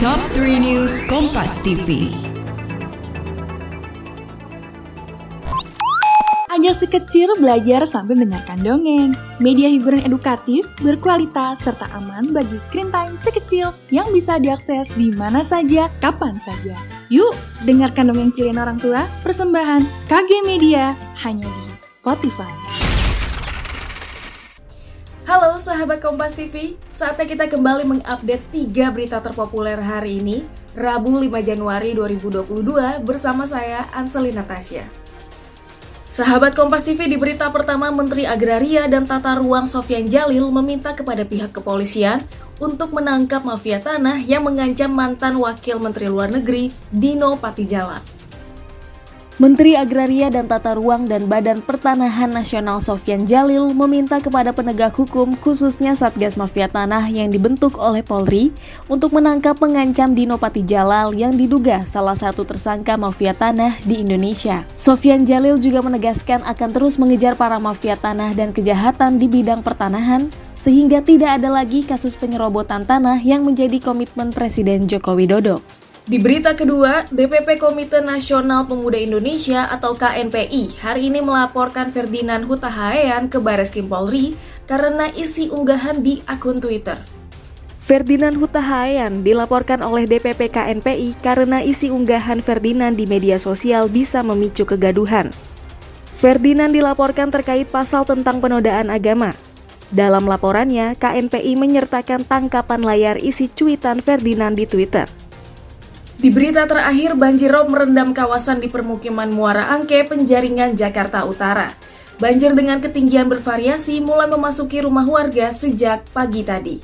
Top 3 News Kompas TV. Ajak si kecil belajar sambil mendengarkan dongeng. Media hiburan edukatif, berkualitas, serta aman bagi screen time si kecil yang bisa diakses di mana saja, kapan saja. Yuk, dengarkan dongeng kalian orang tua, persembahan KG Media, hanya di Spotify. Halo sahabat Kompas TV, saatnya kita kembali mengupdate 3 berita terpopuler hari ini, Rabu 5 Januari 2022 bersama saya Anseli Natasha. Sahabat Kompas TV di berita pertama Menteri Agraria dan Tata Ruang Sofyan Jalil meminta kepada pihak kepolisian untuk menangkap mafia tanah yang mengancam mantan Wakil Menteri Luar Negeri Dino Patijalan. Menteri Agraria dan Tata Ruang dan Badan Pertanahan Nasional Sofyan Jalil meminta kepada penegak hukum khususnya Satgas Mafia Tanah yang dibentuk oleh Polri untuk menangkap pengancam Dino Patijalal yang diduga salah satu tersangka mafia tanah di Indonesia. Sofyan Jalil juga menegaskan akan terus mengejar para mafia tanah dan kejahatan di bidang pertanahan sehingga tidak ada lagi kasus penyerobotan tanah yang menjadi komitmen Presiden Joko Widodo. Di berita kedua, DPP Komite Nasional Pemuda Indonesia atau KNPI hari ini melaporkan Ferdinand Huta Hayan ke Baris Krim Polri karena isi unggahan di akun Twitter. Ferdinand Huta Hayan dilaporkan oleh DPP KNPI karena isi unggahan Ferdinand di media sosial bisa memicu kegaduhan. Ferdinand dilaporkan terkait pasal tentang penodaan agama. Dalam laporannya, KNPI menyertakan tangkapan layar isi cuitan Ferdinand di Twitter. Di berita terakhir, banjir rob merendam kawasan di permukiman Muara Angke, Penjaringan, Jakarta Utara. Banjir dengan ketinggian bervariasi mulai memasuki rumah warga sejak pagi tadi.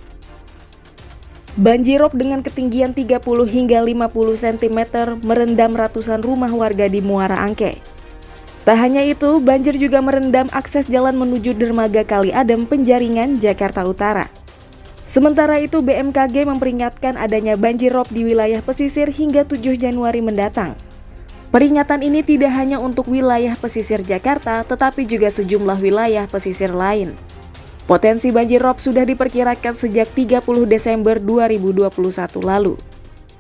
Banjir rob dengan ketinggian 30 hingga 50 cm merendam ratusan rumah warga di Muara Angke. Tak hanya itu, banjir juga merendam akses jalan menuju dermaga Kali Adem, Penjaringan, Jakarta Utara. Sementara itu, BMKG memperingatkan adanya banjir rob di wilayah pesisir hingga 7 Januari mendatang. Peringatan ini tidak hanya untuk wilayah pesisir Jakarta, tetapi juga sejumlah wilayah pesisir lain. Potensi banjir rob sudah diperkirakan sejak 30 Desember 2021 lalu.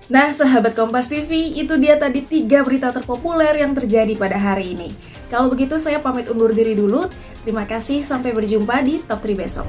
Nah, sahabat Kompas TV, itu dia tadi tiga berita terpopuler yang terjadi pada hari ini. Kalau begitu, saya pamit undur diri dulu. Terima kasih, sampai berjumpa di Top 3 besok.